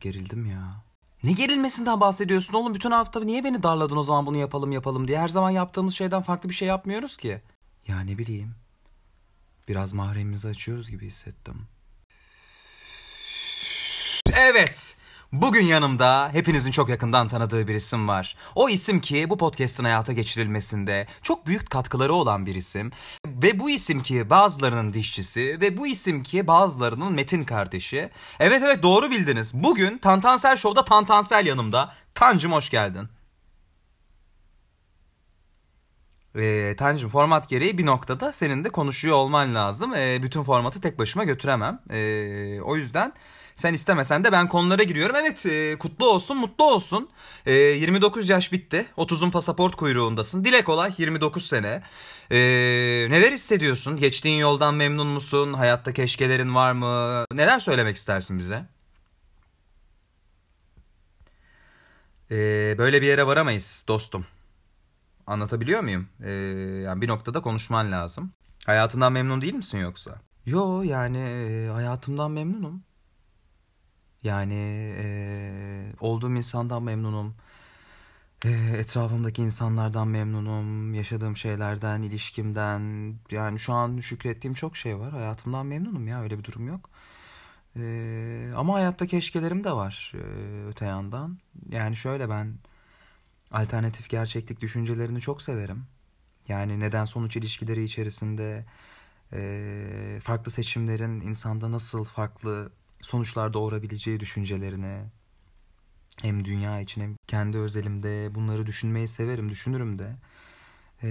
gerildim ya. Ne gerilmesinden bahsediyorsun oğlum? Bütün hafta niye beni darladın o zaman bunu yapalım yapalım diye? Her zaman yaptığımız şeyden farklı bir şey yapmıyoruz ki. Ya ne bileyim. Biraz mahremimizi açıyoruz gibi hissettim. Evet. Bugün yanımda hepinizin çok yakından tanıdığı bir isim var. O isim ki bu podcast'ın hayata geçirilmesinde çok büyük katkıları olan bir isim. Ve bu isim ki bazılarının dişçisi ve bu isim ki bazılarının Metin kardeşi. Evet evet doğru bildiniz. Bugün Tantansel Show'da Tantansel yanımda. Tancım hoş geldin. E, Tancım format gereği bir noktada senin de konuşuyor olman lazım. E, bütün formatı tek başıma götüremem. E, o yüzden sen istemesen de ben konulara giriyorum. Evet e, kutlu olsun mutlu olsun. E, 29 yaş bitti. 30'un pasaport kuyruğundasın. Dile kolay 29 sene. E, neler hissediyorsun? Geçtiğin yoldan memnun musun? Hayatta keşkelerin var mı? Neler söylemek istersin bize? E, böyle bir yere varamayız dostum. Anlatabiliyor muyum? Ee, yani bir noktada konuşman lazım. Hayatından memnun değil misin yoksa? Yo yani e, hayatımdan memnunum. Yani e, olduğum insandan memnunum. E, etrafımdaki insanlardan memnunum. Yaşadığım şeylerden, ilişkimden. Yani şu an şükrettiğim çok şey var. Hayatımdan memnunum ya öyle bir durum yok. E, ama hayatta keşkelerim de var e, öte yandan. Yani şöyle ben alternatif gerçeklik düşüncelerini çok severim. Yani neden sonuç ilişkileri içerisinde e, farklı seçimlerin insanda nasıl farklı sonuçlar doğurabileceği düşüncelerini hem dünya için hem kendi özelimde bunları düşünmeyi severim, düşünürüm de. Ee,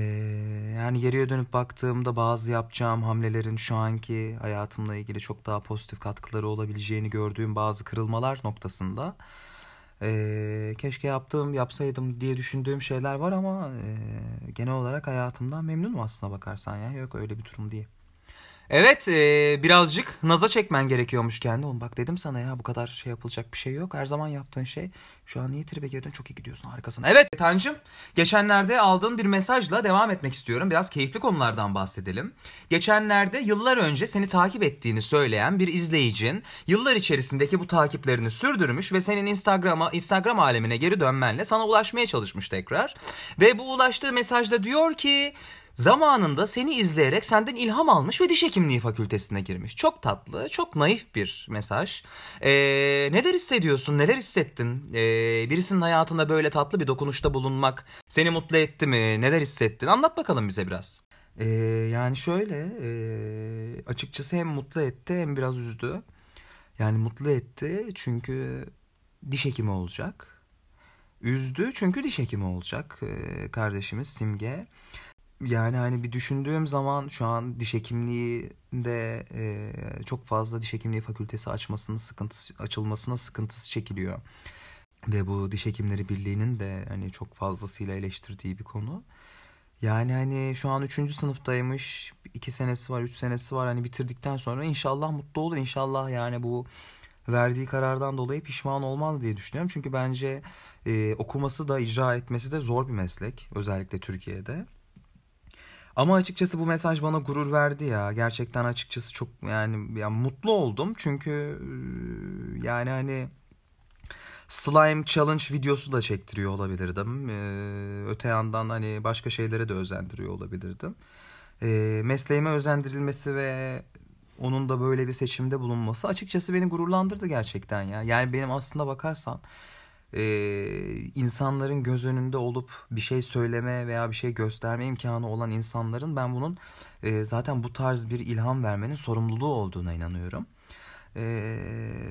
yani geriye dönüp baktığımda bazı yapacağım hamlelerin şu anki hayatımla ilgili çok daha pozitif katkıları olabileceğini gördüğüm bazı kırılmalar noktasında ee, keşke yaptığım yapsaydım diye düşündüğüm şeyler var ama e, genel olarak hayatımdan memnunum aslına bakarsan ya yok öyle bir durum değil. Evet e, birazcık naza çekmen gerekiyormuş kendi. Oğlum bak dedim sana ya bu kadar şey yapılacak bir şey yok. Her zaman yaptığın şey. Şu an iyi tribe girdin çok iyi gidiyorsun harikasın. Evet Tancım geçenlerde aldığın bir mesajla devam etmek istiyorum. Biraz keyifli konulardan bahsedelim. Geçenlerde yıllar önce seni takip ettiğini söyleyen bir izleyicin yıllar içerisindeki bu takiplerini sürdürmüş ve senin Instagram'a Instagram alemine geri dönmenle sana ulaşmaya çalışmış tekrar. Ve bu ulaştığı mesajda diyor ki Zamanında seni izleyerek senden ilham almış ve diş hekimliği fakültesine girmiş. Çok tatlı, çok naif bir mesaj. Ee, neler hissediyorsun, neler hissettin? Ee, birisinin hayatında böyle tatlı bir dokunuşta bulunmak seni mutlu etti mi? Neler hissettin? Anlat bakalım bize biraz. Ee, yani şöyle, e, açıkçası hem mutlu etti hem biraz üzdü. Yani mutlu etti çünkü diş hekimi olacak. Üzdü çünkü diş hekimi olacak ee, kardeşimiz Simge. Yani hani bir düşündüğüm zaman şu an diş hekimliğinde e, çok fazla diş hekimliği fakültesi açmasını sıkıntısı açılmasına sıkıntısı çekiliyor. Ve bu diş hekimleri birliğinin de hani çok fazlasıyla eleştirdiği bir konu. Yani hani şu an 3. sınıftaymış. 2 senesi var, 3 senesi var. Hani bitirdikten sonra inşallah mutlu olur. İnşallah yani bu verdiği karardan dolayı pişman olmaz diye düşünüyorum. Çünkü bence e, okuması da icra etmesi de zor bir meslek. Özellikle Türkiye'de. Ama açıkçası bu mesaj bana gurur verdi ya. Gerçekten açıkçası çok yani, yani mutlu oldum. Çünkü yani hani slime challenge videosu da çektiriyor olabilirdim. Ee, öte yandan hani başka şeylere de özendiriyor olabilirdim. Ee, mesleğime özendirilmesi ve onun da böyle bir seçimde bulunması açıkçası beni gururlandırdı gerçekten ya. Yani benim aslında bakarsan e, insanların göz önünde olup bir şey söyleme veya bir şey gösterme imkanı olan insanların ben bunun e, zaten bu tarz bir ilham vermenin sorumluluğu olduğuna inanıyorum. E,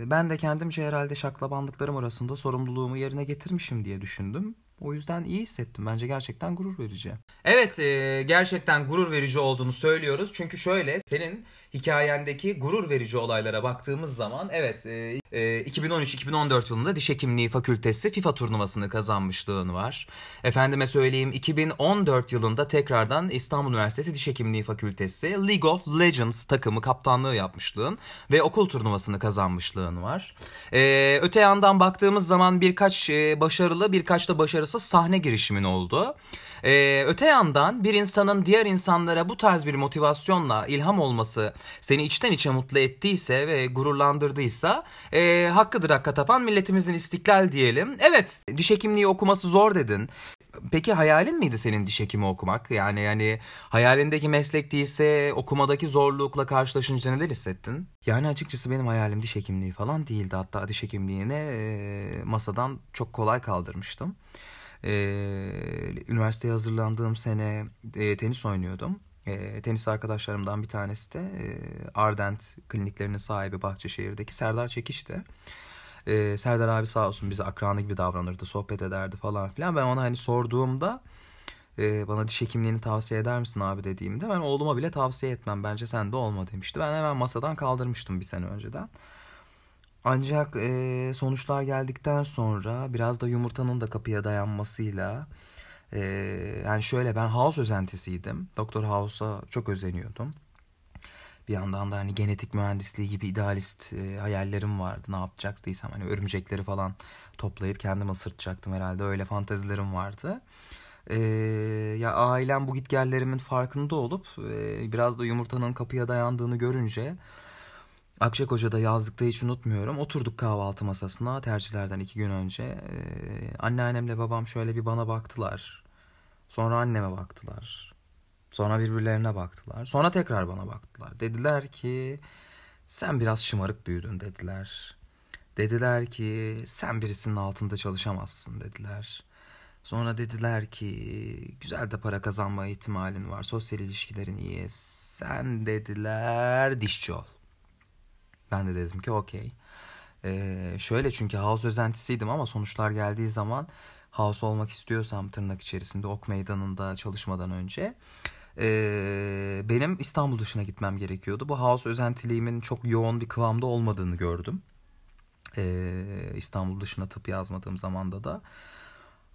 ben de kendimce herhalde şaklabanlıklarım arasında sorumluluğumu yerine getirmişim diye düşündüm. O yüzden iyi hissettim. Bence gerçekten gurur verici. Evet e, gerçekten gurur verici olduğunu söylüyoruz. Çünkü şöyle senin hikayendeki gurur verici olaylara baktığımız zaman evet e, e, 2013-2014 yılında diş hekimliği fakültesi FIFA turnuvasını kazanmışlığın var. Efendime söyleyeyim 2014 yılında tekrardan İstanbul Üniversitesi Diş Hekimliği Fakültesi League of Legends takımı kaptanlığı yapmışlığın ve okul turnuvasını kazanmışlığın var. E, öte yandan baktığımız zaman birkaç e, başarılı birkaç da başarısız sahne girişimin oldu. Ee, öte yandan bir insanın diğer insanlara bu tarz bir motivasyonla ilham olması seni içten içe mutlu ettiyse ve gururlandırdıysa e, hakkıdır hakka tapan milletimizin istiklal diyelim. Evet diş hekimliği okuması zor dedin. Peki hayalin miydi senin diş hekimi okumak? Yani yani hayalindeki meslek değilse okumadaki zorlukla karşılaşınca neler hissettin? Yani açıkçası benim hayalim diş hekimliği falan değildi. Hatta diş hekimliğini e, masadan çok kolay kaldırmıştım. E, üniversiteye hazırlandığım sene e, tenis oynuyordum. E, tenis arkadaşlarımdan bir tanesi de e, Ardent kliniklerinin sahibi Bahçeşehir'deki Serdar Çekiş'ti. Ee, Serdar abi sağ olsun bize akranı gibi davranırdı, sohbet ederdi falan filan. Ben ona hani sorduğumda e, bana diş hekimliğini tavsiye eder misin abi dediğimde ben oğluma bile tavsiye etmem. Bence sen de olma demişti. Ben hemen masadan kaldırmıştım bir sene önceden. Ancak e, sonuçlar geldikten sonra biraz da yumurtanın da kapıya dayanmasıyla e, yani şöyle ben House özentisiydim. Doktor House'a çok özeniyordum. Bir yandan da hani genetik mühendisliği gibi idealist e, hayallerim vardı. Ne yapacaktıysam hani örümcekleri falan toplayıp kendim ısırtacaktım herhalde. Öyle fantezilerim vardı. E, ya ailem bu gitgellerimin farkında olup e, biraz da yumurtanın kapıya dayandığını görünce Akçakoca'da yazlıkta hiç unutmuyorum. Oturduk kahvaltı masasına tercihlerden iki gün önce. Ee, anneannemle babam şöyle bir bana baktılar. Sonra anneme baktılar. Sonra birbirlerine baktılar. Sonra tekrar bana baktılar. Dediler ki sen biraz şımarık büyüdün dediler. Dediler ki sen birisinin altında çalışamazsın dediler. Sonra dediler ki güzel de para kazanma ihtimalin var. Sosyal ilişkilerin iyi. Sen dediler dişçi ol. Ben de dedim ki okey. Ee, şöyle çünkü house özentisiydim ama sonuçlar geldiği zaman house olmak istiyorsam tırnak içerisinde ok meydanında çalışmadan önce ee, benim İstanbul dışına gitmem gerekiyordu. Bu house özentiliğimin çok yoğun bir kıvamda olmadığını gördüm. Ee, İstanbul dışına tıp yazmadığım zamanda da.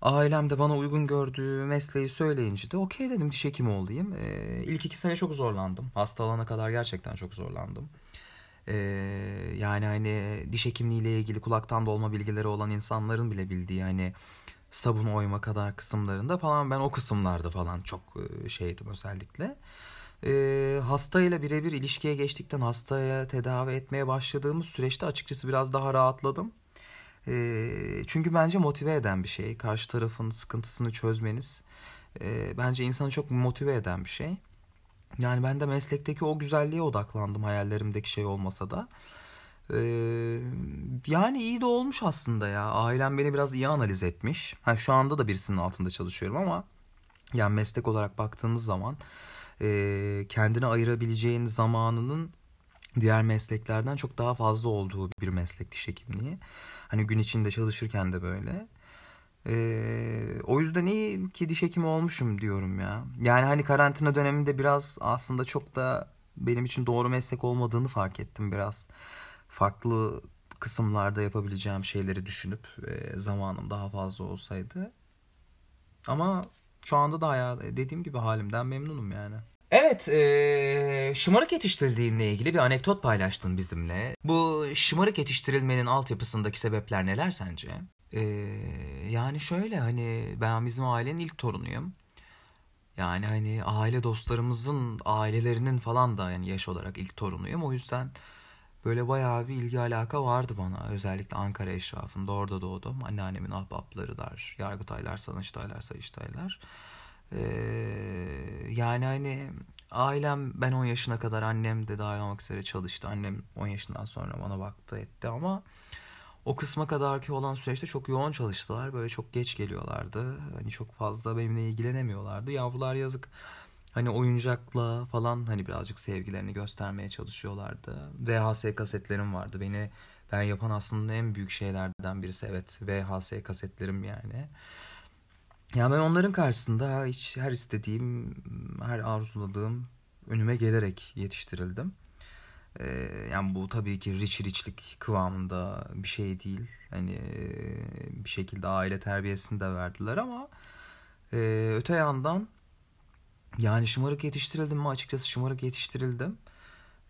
Ailem de bana uygun gördüğü mesleği söyleyince de okey dedim diş hekimi olayım. Ee, ilk iki sene çok zorlandım. Hastalana kadar gerçekten çok zorlandım. Ee, yani hani diş hekimliği ilgili kulaktan dolma bilgileri olan insanların bile bildiği hani sabun oyma kadar kısımlarında falan ben o kısımlarda falan çok e, şeydim özellikle. E, hastayla birebir ilişkiye geçtikten hastaya tedavi etmeye başladığımız süreçte açıkçası biraz daha rahatladım. E, çünkü bence motive eden bir şey. Karşı tarafın sıkıntısını çözmeniz e, bence insanı çok motive eden bir şey. Yani ben de meslekteki o güzelliğe odaklandım hayallerimdeki şey olmasa da. Ee, yani iyi de olmuş aslında ya. Ailem beni biraz iyi analiz etmiş. Ha, şu anda da birisinin altında çalışıyorum ama yani meslek olarak baktığınız zaman e, kendine ayırabileceğin zamanının diğer mesleklerden çok daha fazla olduğu bir meslek diş hekimliği. Hani gün içinde çalışırken de böyle. Ee, o yüzden iyi ki diş hekimi olmuşum diyorum ya. Yani hani karantina döneminde biraz aslında çok da benim için doğru meslek olmadığını fark ettim biraz farklı kısımlarda yapabileceğim şeyleri düşünüp e, zamanım daha fazla olsaydı. Ama şu anda da hayat, dediğim gibi halimden memnunum yani. Evet, e, şımarık yetiştirildiğinle ilgili bir anekdot paylaştın bizimle. Bu şımarık yetiştirilmenin altyapısındaki sebepler neler sence? E, yani şöyle hani ben bizim ailenin ilk torunuyum. Yani hani aile dostlarımızın ailelerinin falan da yani yaş olarak ilk torunuyum. O yüzden Böyle bayağı bir ilgi alaka vardı bana. Özellikle Ankara eşrafında orada doğdum. Anneannemin ahbaplarılar, Yargıtaylar, Sanıştaylar, Sayıştaylar. Ee, yani hani ailem ben 10 yaşına kadar annem de dahil olmak üzere çalıştı. Annem 10 yaşından sonra bana baktı etti ama o kısma kadar ki olan süreçte çok yoğun çalıştılar. Böyle çok geç geliyorlardı. Hani çok fazla benimle ilgilenemiyorlardı. Yavrular yazık hani oyuncakla falan hani birazcık sevgilerini göstermeye çalışıyorlardı. VHS kasetlerim vardı. Beni ben yapan aslında en büyük şeylerden birisi evet VHS kasetlerim yani. Yani ben onların karşısında hiç her istediğim, her arzuladığım önüme gelerek yetiştirildim. Ee, yani bu tabii ki rich richlik kıvamında bir şey değil. Hani bir şekilde aile terbiyesini de verdiler ama e, öte yandan yani şımarık yetiştirildim mi açıkçası şımarık yetiştirildim.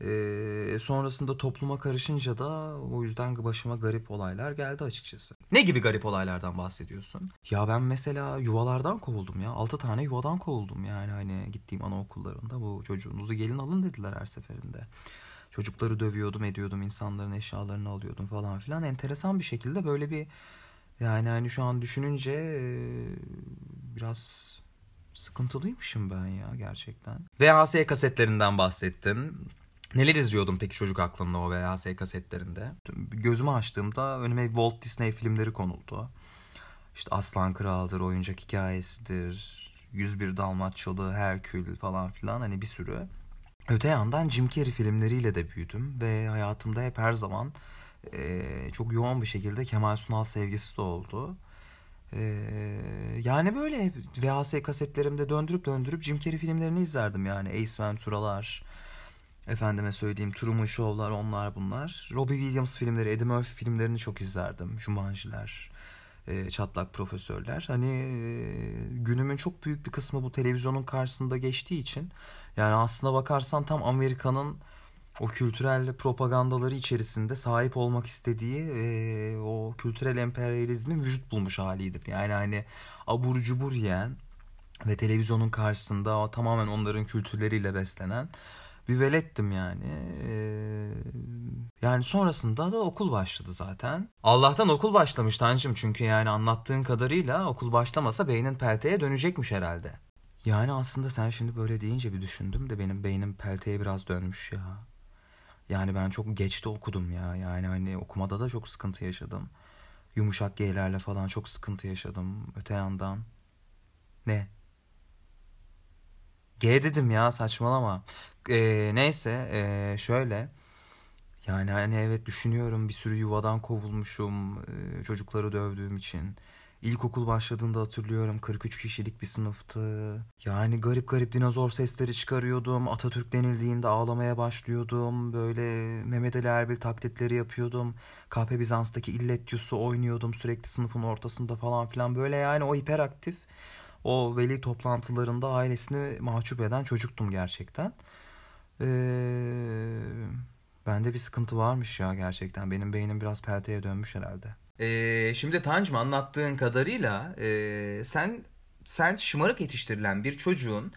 Ee, sonrasında topluma karışınca da o yüzden başıma garip olaylar geldi açıkçası. Ne gibi garip olaylardan bahsediyorsun? Ya ben mesela yuvalardan kovuldum ya. 6 tane yuvadan kovuldum yani hani gittiğim anaokullarında bu çocuğunuzu gelin alın dediler her seferinde. Çocukları dövüyordum ediyordum insanların eşyalarını alıyordum falan filan. Enteresan bir şekilde böyle bir yani hani şu an düşününce e, biraz sıkıntılıymışım ben ya gerçekten. VHS kasetlerinden bahsettin. Neler izliyordum peki çocuk aklında o VHS kasetlerinde? Gözümü açtığımda önüme Walt Disney filmleri konuldu. İşte Aslan Kral'dır, Oyuncak Hikayesi'dir, 101 Dalmatçalı, Herkül falan filan hani bir sürü. Öte yandan Jim Carrey filmleriyle de büyüdüm ve hayatımda hep her zaman e, çok yoğun bir şekilde Kemal Sunal sevgisi de oldu. E, yani böyle VHS kasetlerimde döndürüp döndürüp Jim Carrey filmlerini izlerdim yani Ace Ventura'lar, Efendime söyleyeyim Truman Show'lar onlar bunlar. Robbie Williams filmleri, Eddie Murphy filmlerini çok izlerdim. Jumanjiler, e, Çatlak Profesörler. Hani e, günümün çok büyük bir kısmı bu televizyonun karşısında geçtiği için yani aslına bakarsan tam Amerika'nın o kültürel propagandaları içerisinde sahip olmak istediği e, o kültürel emperyalizmin vücut bulmuş haliydim. Yani hani abur cubur yiyen ve televizyonun karşısında tamamen onların kültürleriyle beslenen bir velettim yani. Ee, yani sonrasında da okul başladı zaten. Allah'tan okul başlamış Tancım çünkü yani anlattığın kadarıyla okul başlamasa beynin pelteye dönecekmiş herhalde. Yani aslında sen şimdi böyle deyince bir düşündüm de benim beynim pelteye biraz dönmüş ya. Yani ben çok geçti okudum ya. Yani hani okumada da çok sıkıntı yaşadım. Yumuşak G'lerle falan çok sıkıntı yaşadım. Öte yandan. Ne? G dedim ya saçmalama. Ee, neyse ee, şöyle. Yani hani evet düşünüyorum bir sürü yuvadan kovulmuşum ee, çocukları dövdüğüm için. İlkokul başladığında hatırlıyorum 43 kişilik bir sınıftı. Yani garip garip dinozor sesleri çıkarıyordum. Atatürk denildiğinde ağlamaya başlıyordum. Böyle Mehmet Ali Erbil taklitleri yapıyordum. KP Bizans'taki illetyusu oynuyordum sürekli sınıfın ortasında falan filan. Böyle yani o hiperaktif o veli toplantılarında ailesini mahcup eden çocuktum gerçekten. Ee, bende bir sıkıntı varmış ya gerçekten. Benim beynim biraz pelteye dönmüş herhalde. Ee, şimdi Tancım anlattığın kadarıyla e, sen sen şımarık yetiştirilen bir çocuğun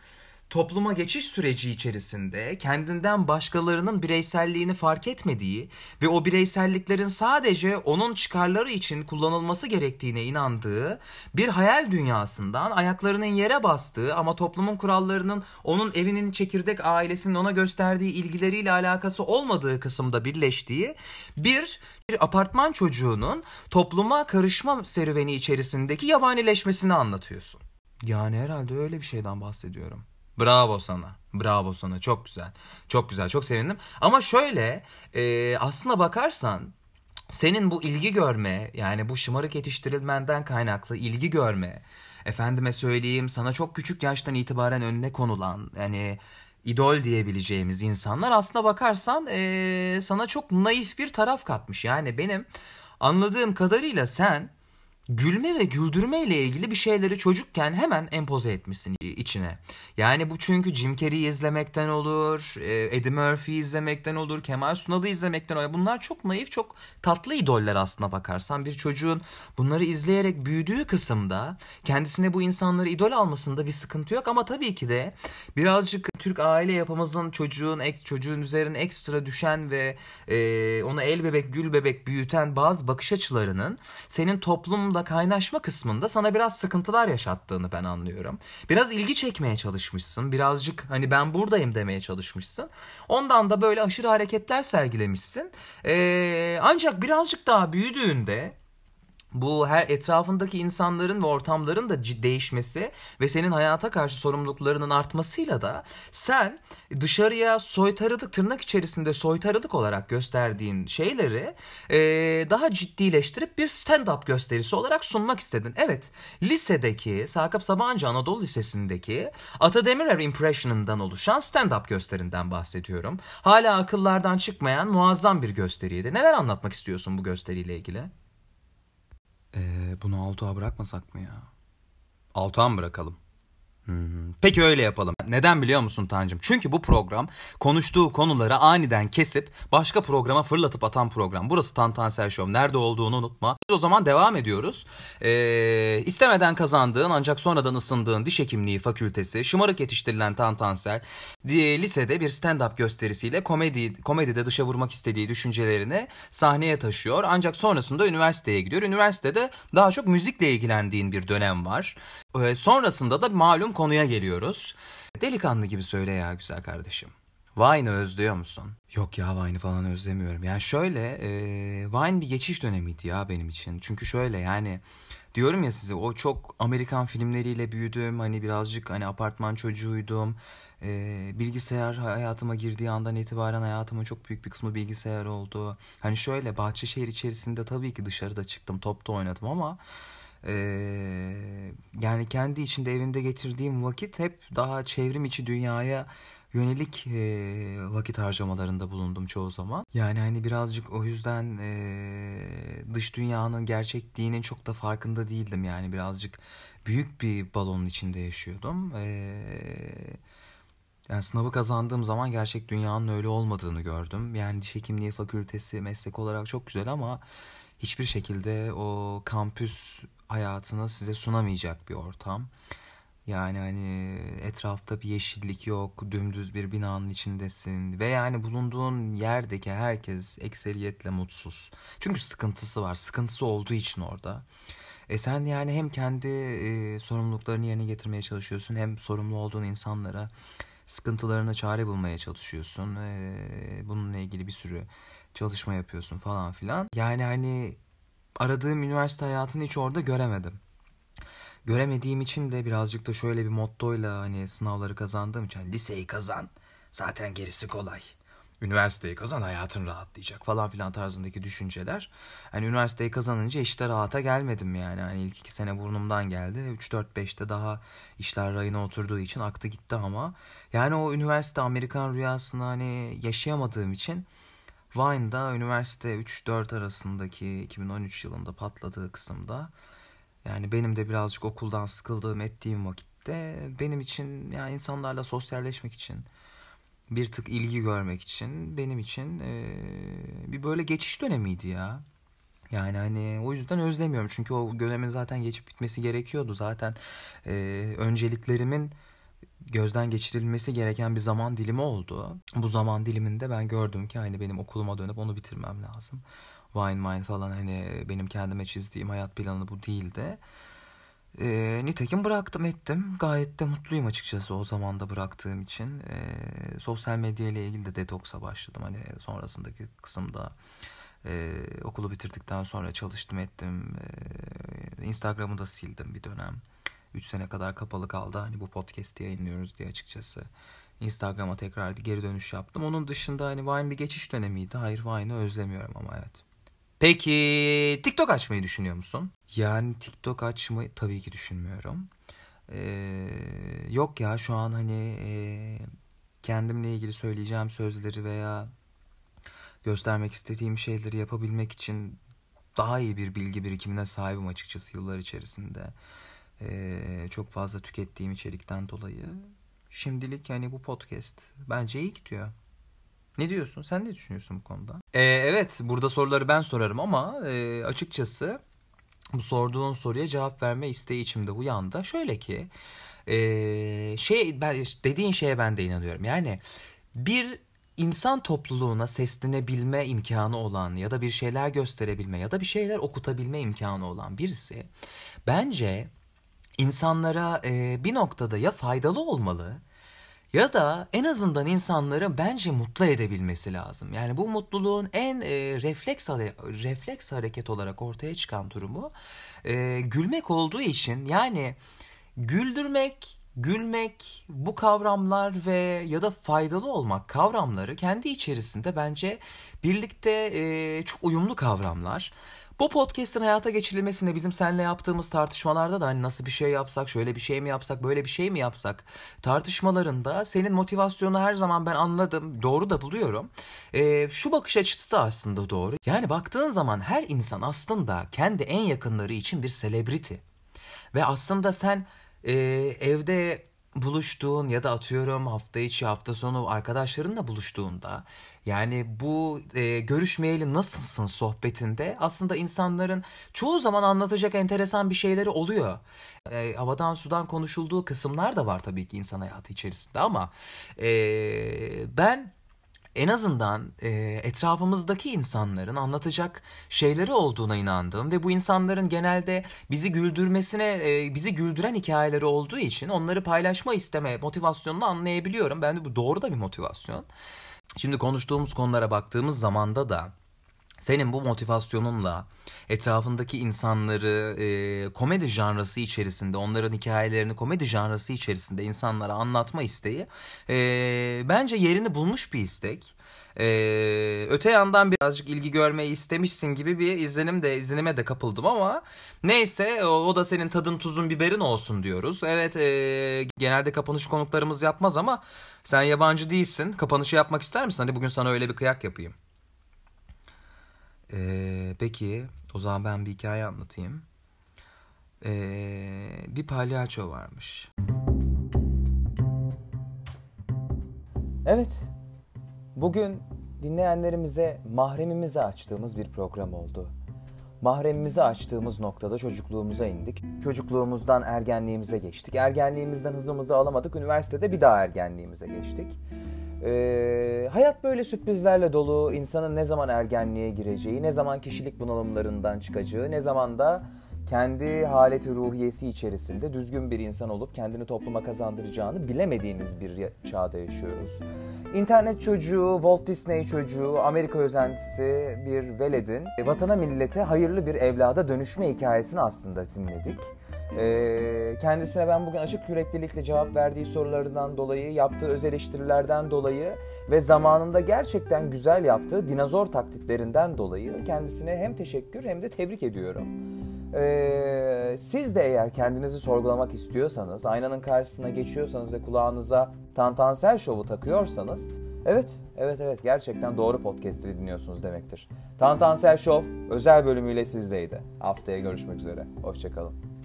topluma geçiş süreci içerisinde kendinden başkalarının bireyselliğini fark etmediği ve o bireyselliklerin sadece onun çıkarları için kullanılması gerektiğine inandığı bir hayal dünyasından ayaklarının yere bastığı ama toplumun kurallarının onun evinin çekirdek ailesinin ona gösterdiği ilgileriyle alakası olmadığı kısımda birleştiği bir bir apartman çocuğunun topluma karışma serüveni içerisindeki yabanileşmesini anlatıyorsun. Yani herhalde öyle bir şeyden bahsediyorum. Bravo sana. Bravo sana. Çok güzel. Çok güzel. Çok sevindim. Ama şöyle e, aslına bakarsan senin bu ilgi görme yani bu şımarık yetiştirilmenden kaynaklı ilgi görme efendime söyleyeyim sana çok küçük yaştan itibaren önüne konulan yani idol diyebileceğimiz insanlar aslına bakarsan e, sana çok naif bir taraf katmış. Yani benim anladığım kadarıyla sen gülme ve güldürme ile ilgili bir şeyleri çocukken hemen empoze etmişsin içine. Yani bu çünkü Jim Carrey'i izlemekten olur, e, Eddie Murphy izlemekten olur, Kemal Sunal'ı izlemekten olur. Bunlar çok naif, çok tatlı idoller aslına bakarsan. Bir çocuğun bunları izleyerek büyüdüğü kısımda kendisine bu insanları idol almasında bir sıkıntı yok. Ama tabii ki de birazcık Türk aile yapımızın çocuğun çocuğun üzerine ekstra düşen ve e, onu el bebek gül bebek büyüten bazı bakış açılarının senin toplum toplumda kaynaşma kısmında sana biraz sıkıntılar yaşattığını ben anlıyorum. Biraz ilgi çekmeye çalışmışsın. Birazcık hani ben buradayım demeye çalışmışsın. Ondan da böyle aşırı hareketler sergilemişsin. Ee, ancak birazcık daha büyüdüğünde bu her etrafındaki insanların ve ortamların da değişmesi ve senin hayata karşı sorumluluklarının artmasıyla da sen dışarıya soytarılık tırnak içerisinde soytarılık olarak gösterdiğin şeyleri e, daha ciddileştirip bir stand-up gösterisi olarak sunmak istedin. Evet lisedeki Sakıp Sabancı Anadolu Lisesi'ndeki Ata Demirer impression'ından oluşan stand-up gösterinden bahsediyorum. Hala akıllardan çıkmayan muazzam bir gösteriydi. Neler anlatmak istiyorsun bu gösteriyle ilgili? Ee, bunu Altuğ'a bırakmasak mı ya? Altuğ'a mı bırakalım? Peki öyle yapalım. Neden biliyor musun Tancım? Çünkü bu program konuştuğu konuları aniden kesip başka programa fırlatıp atan program. Burası Tantansel Show. Nerede olduğunu unutma. O zaman devam ediyoruz. Ee, istemeden kazandığın ancak sonradan ısındığın diş hekimliği fakültesi, şımarık yetiştirilen Tantansel, di- lisede bir stand-up gösterisiyle komedi komedide dışa vurmak istediği düşüncelerini sahneye taşıyor. Ancak sonrasında üniversiteye gidiyor. Üniversitede daha çok müzikle ilgilendiğin bir dönem var. Ee, sonrasında da malum konuya geliyoruz. Delikanlı gibi söyle ya güzel kardeşim. Vine'ı özlüyor musun? Yok ya Vine'ı falan özlemiyorum. Yani şöyle e, Vine bir geçiş dönemiydi ya benim için. Çünkü şöyle yani diyorum ya size o çok Amerikan filmleriyle büyüdüm. Hani birazcık hani apartman çocuğuydum. E, bilgisayar hayatıma girdiği andan itibaren hayatımın çok büyük bir kısmı bilgisayar oldu. Hani şöyle Bahçeşehir içerisinde tabii ki dışarıda çıktım topta oynadım ama ee, yani kendi içinde evinde getirdiğim vakit hep daha çevrim içi dünyaya yönelik e, vakit harcamalarında bulundum çoğu zaman. Yani hani birazcık o yüzden e, dış dünyanın gerçekliğinin çok da farkında değildim. Yani birazcık büyük bir balonun içinde yaşıyordum. E, yani sınavı kazandığım zaman gerçek dünyanın öyle olmadığını gördüm. Yani diş hekimliği fakültesi meslek olarak çok güzel ama hiçbir şekilde o kampüs hayatını size sunamayacak bir ortam. Yani hani etrafta bir yeşillik yok, dümdüz bir binanın içindesin ve yani bulunduğun yerdeki herkes ekseriyetle mutsuz. Çünkü sıkıntısı var, sıkıntısı olduğu için orada. E sen yani hem kendi e, sorumluluklarını yerine getirmeye çalışıyorsun hem sorumlu olduğun insanlara sıkıntılarına çare bulmaya çalışıyorsun. E, bununla ilgili bir sürü çalışma yapıyorsun falan filan. Yani hani aradığım üniversite hayatını hiç orada göremedim. Göremediğim için de birazcık da şöyle bir mottoyla hani sınavları kazandığım için hani liseyi kazan zaten gerisi kolay. Üniversiteyi kazan hayatın rahatlayacak falan filan tarzındaki düşünceler. Hani üniversiteyi kazanınca işte rahata gelmedim yani. Hani ilk iki sene burnumdan geldi. 3-4-5'te daha işler rayına oturduğu için aktı gitti ama. Yani o üniversite Amerikan rüyasını hani yaşayamadığım için Vine'da üniversite 3-4 arasındaki 2013 yılında patladığı kısımda yani benim de birazcık okuldan sıkıldığım ettiğim vakitte benim için yani insanlarla sosyalleşmek için bir tık ilgi görmek için benim için e, bir böyle geçiş dönemiydi ya. Yani hani o yüzden özlemiyorum çünkü o dönemin zaten geçip bitmesi gerekiyordu zaten e, önceliklerimin gözden geçirilmesi gereken bir zaman dilimi oldu. Bu zaman diliminde ben gördüm ki hani benim okuluma dönüp onu bitirmem lazım. Wine Mine falan hani benim kendime çizdiğim hayat planı bu değildi. E, nitekim bıraktım ettim. Gayet de mutluyum açıkçası o zaman da bıraktığım için. E, sosyal medya ile ilgili de detoksa başladım. Hani sonrasındaki kısımda e, okulu bitirdikten sonra çalıştım ettim. E, Instagram'ı da sildim bir dönem. 3 sene kadar kapalı kaldı. Hani bu podcast'i yayınlıyoruz diye açıkçası. Instagram'a tekrar geri dönüş yaptım. Onun dışında hani Vine bir geçiş dönemiydi. Hayır Vine'ı özlemiyorum ama evet. Peki TikTok açmayı düşünüyor musun? Yani TikTok açmayı tabii ki düşünmüyorum. Ee, yok ya şu an hani e, kendimle ilgili söyleyeceğim sözleri veya göstermek istediğim şeyleri yapabilmek için daha iyi bir bilgi birikimine sahibim açıkçası yıllar içerisinde. Ee, çok fazla tükettiğim içerikten dolayı. Şimdilik yani bu podcast bence iyi gidiyor. Ne diyorsun? Sen ne düşünüyorsun bu konuda? Ee, evet, burada soruları ben sorarım ama e, açıkçası bu sorduğun soruya cevap verme isteği içimde uyandı. Şöyle ki, e, şey ben dediğin şeye ben de inanıyorum. Yani bir insan topluluğuna seslenebilme imkanı olan ya da bir şeyler gösterebilme ya da bir şeyler okutabilme imkanı olan birisi bence insanlara e, bir noktada ya faydalı olmalı ya da en azından insanları bence mutlu edebilmesi lazım. Yani bu mutluluğun en e, refleks refleks hareket olarak ortaya çıkan durumu e, gülmek olduğu için yani güldürmek, gülmek bu kavramlar ve ya da faydalı olmak kavramları kendi içerisinde bence birlikte e, çok uyumlu kavramlar. Bu podcast'in hayata geçirilmesinde bizim seninle yaptığımız tartışmalarda da hani nasıl bir şey yapsak, şöyle bir şey mi yapsak, böyle bir şey mi yapsak tartışmalarında senin motivasyonu her zaman ben anladım, doğru da buluyorum. Ee, şu bakış açısı da aslında doğru. Yani baktığın zaman her insan aslında kendi en yakınları için bir celebrity. Ve aslında sen e, evde buluştuğun ya da atıyorum hafta içi hafta sonu arkadaşlarınla buluştuğunda yani bu e, görüşmeyeli nasılsın sohbetinde aslında insanların çoğu zaman anlatacak enteresan bir şeyleri oluyor. E, havadan sudan konuşulduğu kısımlar da var tabii ki insan hayatı içerisinde ama e, ben en azından e, etrafımızdaki insanların anlatacak şeyleri olduğuna inandığım ve bu insanların genelde bizi güldürmesine, e, bizi güldüren hikayeleri olduğu için onları paylaşma isteme motivasyonunu anlayabiliyorum. Bence bu doğru da bir motivasyon. Şimdi konuştuğumuz konulara baktığımız zamanda da senin bu motivasyonunla etrafındaki insanları e, komedi janrası içerisinde, onların hikayelerini komedi janrası içerisinde insanlara anlatma isteği e, bence yerini bulmuş bir istek. E, öte yandan birazcık ilgi görmeyi istemişsin gibi bir izlenim de izlenime de kapıldım ama neyse o, o da senin tadın tuzun biberin olsun diyoruz. Evet e, genelde kapanış konuklarımız yapmaz ama sen yabancı değilsin. Kapanışı yapmak ister misin? Hadi bugün sana öyle bir kıyak yapayım. Ee, peki o zaman ben bir hikaye anlatayım. Ee, bir palyaço varmış. Evet, bugün dinleyenlerimize mahremimizi açtığımız bir program oldu. Mahremimizi açtığımız noktada çocukluğumuza indik. Çocukluğumuzdan ergenliğimize geçtik. Ergenliğimizden hızımızı alamadık. Üniversitede bir daha ergenliğimize geçtik. Ee, hayat böyle sürprizlerle dolu. İnsanın ne zaman ergenliğe gireceği, ne zaman kişilik bunalımlarından çıkacağı, ne zaman da kendi haleti ruhiyesi içerisinde düzgün bir insan olup kendini topluma kazandıracağını bilemediğimiz bir çağda yaşıyoruz. İnternet çocuğu, Walt Disney çocuğu, Amerika özentisi bir veledin vatana millete hayırlı bir evlada dönüşme hikayesini aslında dinledik. Ee, kendisine ben bugün açık yüreklilikle cevap verdiği sorularından dolayı, yaptığı öz eleştirilerden dolayı ve zamanında gerçekten güzel yaptığı dinozor taklitlerinden dolayı kendisine hem teşekkür hem de tebrik ediyorum. Ee, siz de eğer kendinizi sorgulamak istiyorsanız, aynanın karşısına geçiyorsanız ve kulağınıza Tantansel Show'u takıyorsanız, evet, evet, evet gerçekten doğru podcast'i dinliyorsunuz demektir. Tantansel Show özel bölümüyle sizdeydi. Haftaya görüşmek üzere. Hoşçakalın.